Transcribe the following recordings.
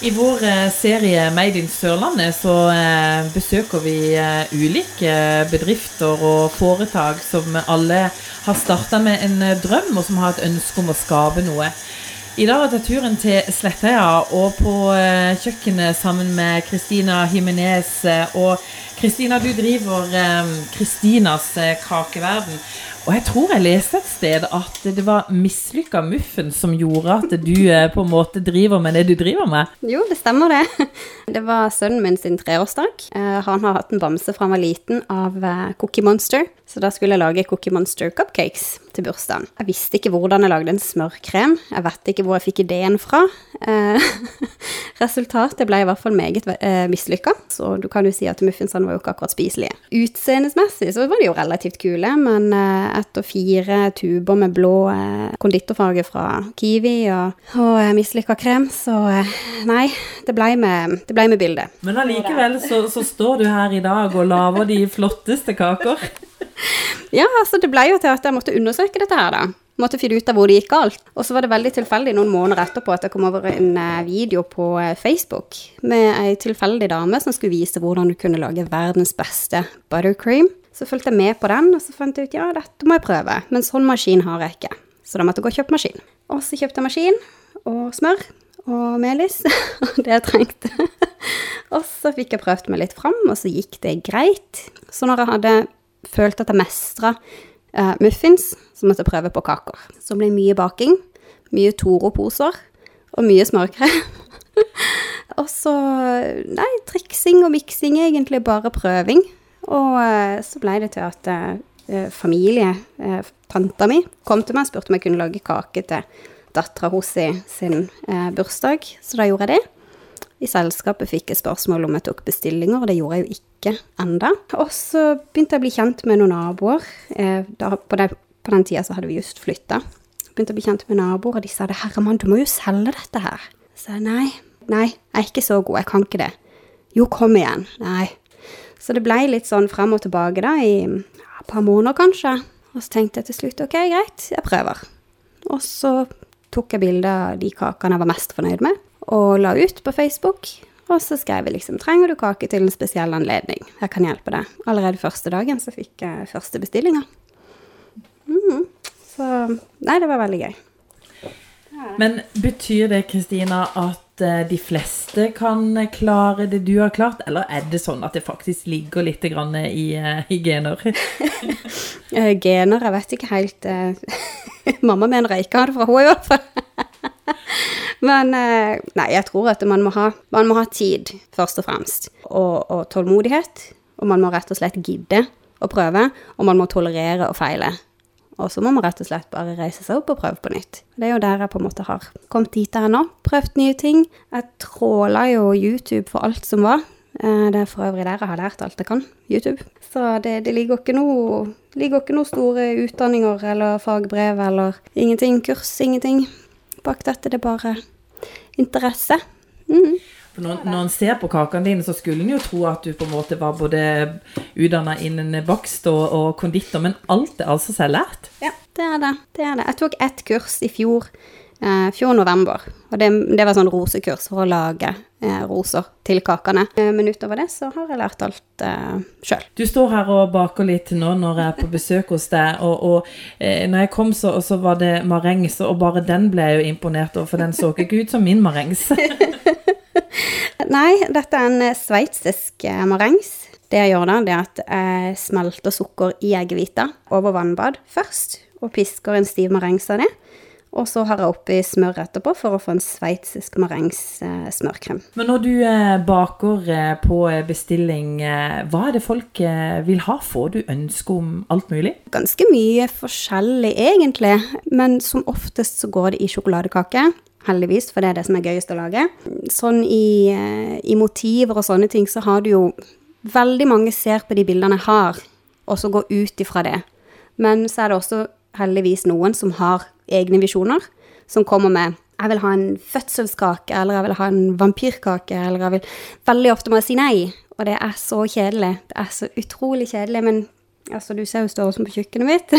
I vår eh, serie Made in Sørlandet så eh, besøker vi eh, ulike bedrifter og foretak som alle har starta med en drøm, og som har et ønske om å skape noe. I dag tar turen til Slettøya, og på eh, kjøkkenet sammen med Kristina Jimenez. eh, Og Kristina, du driver Kristinas eh, kakeverden. Og jeg tror jeg leste et sted at det var mislykka muffen som gjorde at du på en måte driver med det du driver med. Jo, det stemmer det. Det var sønnen min sin treårsdag. Han har hatt en bamse fra han var liten av Cookie Monster, så da skulle jeg lage Cookie Monster cupcakes til bursdagen. Jeg visste ikke hvordan jeg lagde en smørkrem. Jeg vet ikke hvor jeg fikk ideen fra. Eh, Resultatet ble i hvert fall meget eh, mislykka, så du kan jo si at muffinsene var jo ikke akkurat spiselige. Utseendsmessig så var de jo relativt kule, men eh, etter fire tuber med blå eh, konditorfarge fra Kiwi og, og eh, mislykka krem, så eh, nei, det ble med, det ble med bildet. Men allikevel så, så står du her i dag og lager de flotteste kaker. Ja, altså det ble jo til at jeg måtte undersøke dette her, da. Måtte finne ut av hvor det gikk galt. Og så var det veldig tilfeldig noen måneder etterpå at det kom over en eh, video på eh, Facebook med ei tilfeldig dame som skulle vise hvordan du kunne lage verdens beste buttercream. Så fulgte jeg med på den, og så fant jeg ut ja, dette må jeg prøve. Men sånn maskin har jeg ikke. Så da måtte jeg gå og kjøpe maskin. Og så kjøpte jeg maskin og smør og melis, og det jeg trengte. og så fikk jeg prøvd meg litt fram, og så gikk det greit. Så når jeg hadde følt at jeg mestra eh, muffins, så måtte jeg prøve på kaker. Så ble mye baking, mye Toro-poser og mye smørkrem. og så Nei, triksing og miksing, egentlig bare prøving. Og uh, så ble det til at uh, familie, uh, tanta mi, kom til meg og spurte om jeg kunne lage kake til dattera hennes sin bursdag, så da gjorde jeg det. I selskapet fikk jeg spørsmål om jeg tok bestillinger, og det gjorde jeg jo ikke enda. Og så begynte jeg å bli kjent med noen naboer. Eh, da, på, den, på den tida så hadde vi just flytta. Begynte å bli kjent med naboer, og de sa det, herremann, du må jo selge dette her. Så jeg nei, nei, jeg er ikke så god, jeg kan ikke det. Jo, kom igjen. Nei. Så det ble litt sånn frem og tilbake da, i ja, et par måneder kanskje. Og så tenkte jeg til slutt, ok, greit, jeg prøver. Og så tok jeg bilde av de kakene jeg var mest fornøyd med, og la ut på Facebook. Og så skrev jeg liksom 'Trenger du kake til en spesiell anledning?' Jeg kan hjelpe deg. Allerede første dagen så fikk jeg første bestillinga. Mm. Så Nei, det var veldig gøy. Men betyr det, Kristina, at eh, de fleste kan klare det du har klart, eller er det sånn at det faktisk ligger litt grann i, eh, i gener? Eh, gener, jeg vet ikke helt eh, Mamma mener jeg ikke har det fra henne, i hvert fall. Men eh, nei, jeg tror at man må ha, man må ha tid, først og fremst. Og, og tålmodighet. Og man må rett og slett gidde å prøve. Og man må tolerere å feile. Og så må man rett og slett bare reise seg opp og prøve på nytt. Det er jo der jeg på en måte har kommet dit her nå. Prøvd nye ting. Jeg tråla jo YouTube for alt som var. Eh, Det er for øvrig der jeg har lært alt jeg kan. YouTube. Så det, det ligger ikke noe ligger ikke noe store utdanninger eller fagbrev eller ingenting. Kurs, ingenting. Bak dette det er bare interesse. Mm. Når, når en ser på kakene dine, så skulle en jo tro at du på en måte var både utdanna innen bakst og, og konditor, men alt er altså selvlært? Ja, det er det. det er det. Jeg tok ett kurs i fjor, eh, fjor november. Og det, det var sånn rosekurs for å lage eh, roser til kakene. Eh, men utover det så har jeg lært alt eh, sjøl. Du står her og baker litt nå når jeg er på besøk hos deg, og, og eh, når jeg kom så, så var det marengs, og bare den ble jeg jo imponert over, for den så ikke ut som min marengs. Nei, dette er en eh, sveitsisk eh, marengs. Det jeg gjør da, det er at jeg smelter sukker i eggehvita over vannbad først, og pisker en stiv marengs av det. Og så har jeg oppi smør etterpå for å få en sveitsisk marengs eh. Men når du eh, baker eh, på bestilling, eh, hva er det folk vil ha? Får du ønske om alt mulig? Ganske mye forskjellig, egentlig. Men som oftest så går det i sjokoladekake. Heldigvis, for det er det som er gøyest å lage. Sånn i, i motiver og sånne ting, så har du jo Veldig mange ser på de bildene jeg har, og så går ut ifra det. Men så er det også heldigvis noen som har egne visjoner, som kommer med jeg vil ha en fødselskake, eller jeg vil ha en vampyrkake, eller jeg vil Veldig ofte må jeg si nei, og det er så kjedelig. Det er så utrolig kjedelig, men altså, du ser jo størrelsen på kjøkkenet mitt.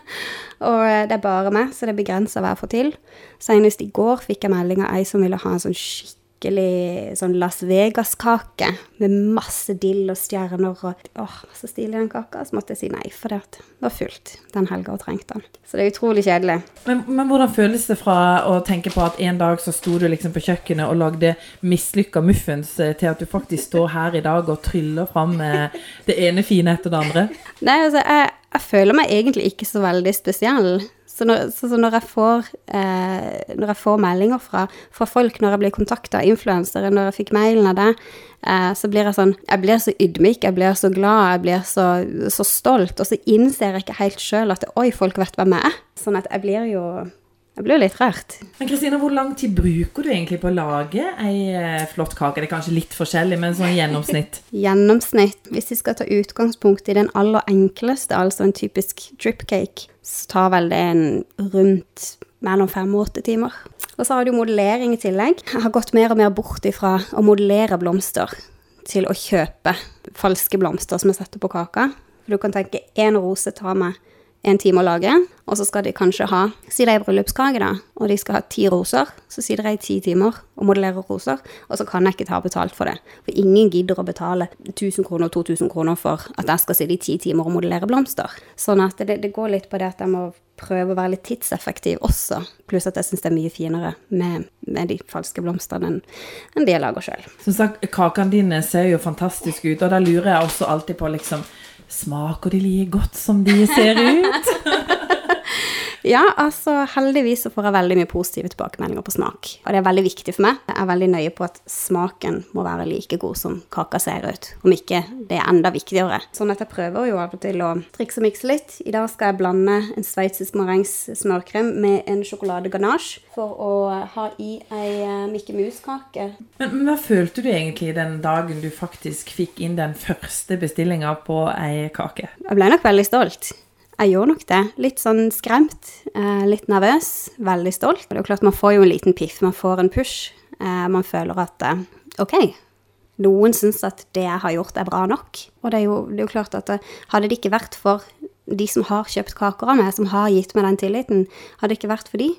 og eh, det er bare meg, så det begrenser hva jeg får til. Senest i går fikk jeg melding av ei som ville ha en sånn skikkelig skikkelig sånn Las Vegas-kake med masse dill og stjerner og Åh, så stilig den kaka. Så måtte jeg si nei, for det var fullt den helga og trengte den. Så det er utrolig kjedelig. Men, men, hvordan føles det fra å tenke på at en dag så sto du liksom på kjøkkenet og lagde mislykka muffins, eh, til at du faktisk står her i dag og tryller fram det ene fine etter det andre? Nei, altså, jeg, jeg føler meg egentlig ikke så veldig spesiell. Så når, så, så når, jeg, får, eh, når jeg får meldinger fra, fra, folk, når jeg blir kontakta av influensere, når jeg fikk mailen av det, eh, så blir jeg sånn Jeg blir så ydmyk, jeg blir så glad, jeg blir så, så stolt. Og så innser jeg ikke helt sjøl at oi, folk vet hvem jeg er. Sånn at jeg blir jo det blir litt rart. Men Kristina, Hvor lang tid bruker du egentlig på å lage ei eh, flott kake? Det er kanskje litt forskjellig, men sånn gjennomsnitt? gjennomsnitt. Hvis vi skal ta utgangspunkt i den aller enkleste, altså en typisk dripcake, så tar vel det en rundt mellom fem og åtte timer. Og så har du modellering i tillegg. Jeg har gått mer og mer bort ifra å modellere blomster til å kjøpe falske blomster som jeg setter på kaka. For du kan tenke én rose tar meg en time å lage, og så skal de kanskje ha Si det er bryllupskake, da, og de skal ha ti roser. Så sitter jeg i ti timer og modellerer roser, og så kan jeg ikke ta betalt for det. For ingen gidder å betale 1000 kroner og 2000 kroner for at jeg skal sitte i ti timer og modellere blomster. Sånn at det, det går litt på det at jeg må prøve å være litt tidseffektiv også. Pluss at jeg syns det er mye finere med, med de falske blomstene enn en de jeg lager sjøl. Som sagt, kakene dine ser jo fantastiske ut, og da lurer jeg også alltid på liksom Smaker de like godt som de ser ut? Ja, altså heldigvis så får jeg veldig mye positive tilbakemeldinger på smak. Og det er veldig viktig for meg. Jeg er veldig nøye på at smaken må være like god som kaka ser ut. Om ikke det er enda viktigere. Sånn at jeg prøver jo av og til å trikse og mikse litt. I dag skal jeg blande en sveitsisk marengs smørkrem med en sjokoladeganasje for å ha i ei eh, Mikke Mus-kake. Men, men hva følte du egentlig den dagen du faktisk fikk inn den første bestillinga på ei kake? Jeg ble nok veldig stolt. Jeg gjorde nok det. Litt sånn skremt, eh, litt nervøs, veldig stolt. Det er jo klart Man får jo en liten piff, man får en push. Eh, man føler at eh, OK, noen syns at det jeg har gjort, er bra nok. Og det er jo, det er jo klart at hadde det ikke vært for de som har kjøpt kaker av meg, som har gitt meg den tilliten, hadde det ikke vært for de,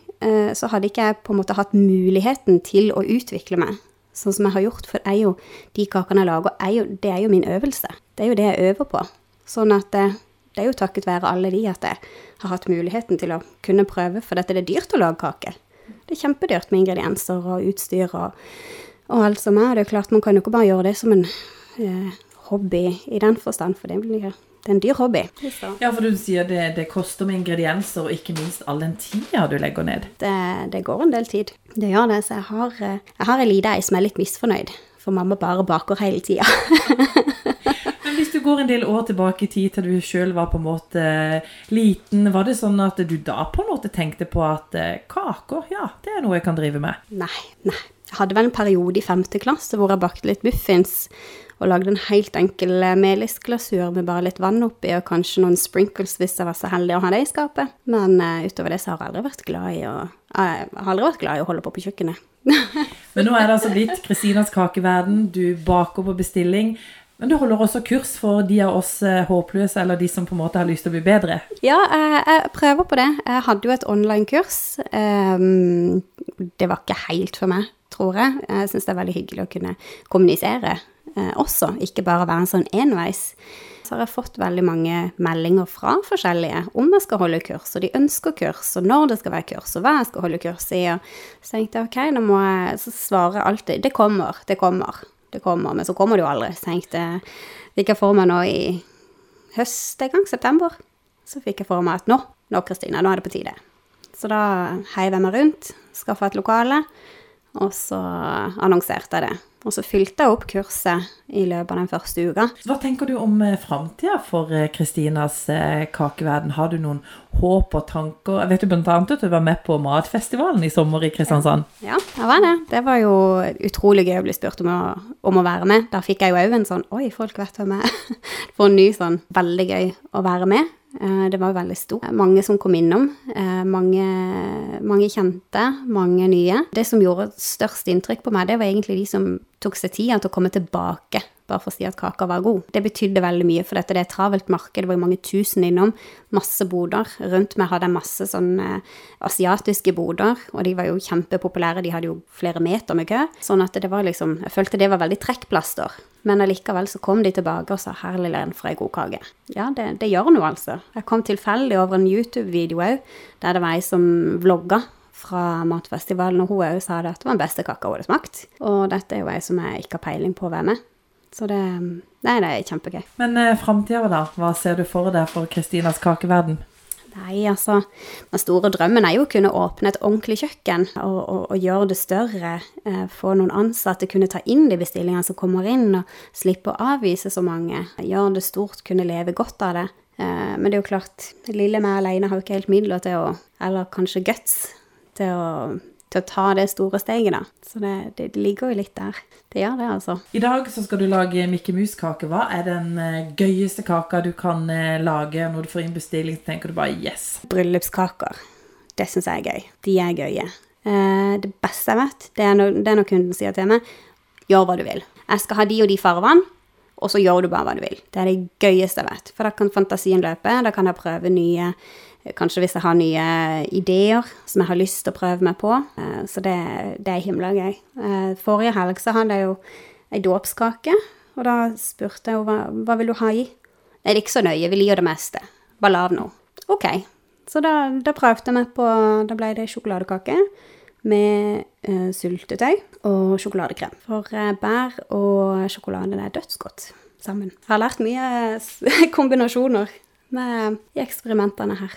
så hadde ikke jeg på en måte hatt muligheten til å utvikle meg sånn som jeg har gjort. For det er jo de kakene jeg lager, er jo, det er jo min øvelse. Det er jo det jeg øver på. Sånn at det er jo takket være alle de at jeg har hatt muligheten til å kunne prøve, for dette er det dyrt å lage kake. Det er kjempedyrt med ingredienser og utstyr og, og alt som er. Det er klart, man kan jo ikke bare gjøre det som en eh, hobby i den forstand, for det blir det er en dyr hobby. Ja, for du sier det, det, koster med ingredienser, og ikke minst all den tida du legger ned. Det, det går en del tid. Det gjør det. Så jeg har, eh, jeg har ei lita ei som er litt misfornøyd, for mamma bare baker hele tida. går en del år tilbake i tid til du sjøl var på en måte liten, var det sånn at du da på en måte tenkte på at eh, kaker, ja, det er noe jeg kan drive med? Nei, nei. Jeg hadde vel en periode i femte klasse hvor jeg bakte litt muffins og lagde en helt enkel eh, melisglasur med bare litt vann oppi og kanskje noen sprinkles hvis jeg var så heldig å ha det i skapet. Men uh, utover det så har jeg aldri vært glad i å, jeg har aldri vært glad i å holde på på kjøkkenet. Men nå er det altså blitt Kristinas kakeverden. Du baker på bestilling. Men du holder også kurs for de av oss eh, håpløse, eller de som på en måte har lyst til å bli bedre? Ja, jeg, prøver på det. Jeg hadde jo et online-kurs. Ehm, det var ikke helt for meg, tror jeg. Jeg syns det er veldig hyggelig å kunne kommunisere eh, også, ikke bare være en sånn enveis. Så har jeg fått veldig mange meldinger fra forskjellige om jeg skal holde kurs, og de ønsker kurs, og når det skal være kurs, og hva jeg skal holde kurs i. Og så tenkte jeg ok, nå må jeg så svare alltid det kommer, det kommer det kommer, men så kommer det jo aldri. Så tenkte fikk jeg for meg nå i høst en gang, september, så fikk jeg for meg at nå, nå Kristina, nå er det på tide. Så da heiv jeg meg rundt, skaffa et lokale, og så annonserte jeg det. Og så fylte jeg opp kurset i løpet av den første uka. Hva tenker du om eh, framtida for eh, Kristinas eh, kakeverden? Har du noen håp og tanker? Jeg vet du bl.a. at du var med på Matfestivalen i sommer i Kristiansand? Ja, jeg var det. Det var jo utrolig gøy å bli spurt om å, om å være med. Der fikk jeg jo òg en sånn Oi, folk vet hvem jeg er. For en ny sånn Veldig gøy å være med. Eh, det var veldig stort. Mange som kom innom. Eh, mange, mange, kjente, mange nye. Det som gjorde størst inntrykk på meg, det var egentlig de som tok seg tida til å komme tilbake bare for å si at kaka var god. Det betydde veldig mye, for dette det er et travelt marked. Det var jo mange tusen innom. Masse boder. Rundt meg hadde jeg masse sånn eh, asiatiske boder, og de var jo kjempepopulære. De hadde jo flere meter med kø. Sånn at det var liksom Jeg følte det var veldig trekkplaster. Men allikevel så kom de tilbake og sa 'herlig len for ei god kake'. Ja, det, det gjør noe, altså. Jeg kom tilfeldig over en YouTube-video òg, der det var ei som vlogga fra matfestivalen, og hun òg sa det at det var den beste kaka hun hadde smakt. Og dette er jo ei som jeg ikke har peiling på hvem med. Så det, nei, det er kjempegøy. Men eh, framtida, da? Hva ser du for deg for Kristinas kakeverden? Nei, altså Den store drømmen er jo å kunne åpne et ordentlig kjøkken og, og, og gjøre det større. Eh, få noen ansatte, kunne ta inn de bestillingene som kommer inn, og slippe å avvise så mange. Gjøre det stort, kunne leve godt av det. Eh, men det er jo klart, lille meg alene har jo ikke helt midler til å Eller kanskje guts til å, til å ta det store steget, da. Så det, det, det ligger jo litt der. Det gjør det, altså. I dag så skal du lage Mikke Mus-kake. Hva er den eh, gøyeste kaka du kan eh, lage når du får inn bestilling? Så tenker du bare yes. Bryllupskaker. Det syns jeg er gøy. De er gøye. Eh, det beste jeg vet, det er, når, det er når kunden sier til meg gjør hva du vil. Jeg skal ha de og de fargene, og så gjør du bare hva du vil. Det er det gøyeste jeg vet. For da kan fantasien løpe. Da kan jeg prøve nye Kanskje hvis jeg har nye ideer som jeg har lyst til å prøve meg på. Eh, så det, det er himla gøy. Eh, forrige helg så hadde jeg jo ei dåpskake, og da spurte jeg henne hva, hva vil du ha i. Nei, det er ikke så nøye, vi liker det meste. Bare lag noe. Ok. Så da, da prøvde jeg meg på Da ble det sjokoladekake med uh, syltetøy og sjokoladekrem. For uh, bær og sjokolade det er dødsgodt sammen. Jeg har lært mye kombinasjoner med i eksperimentene her.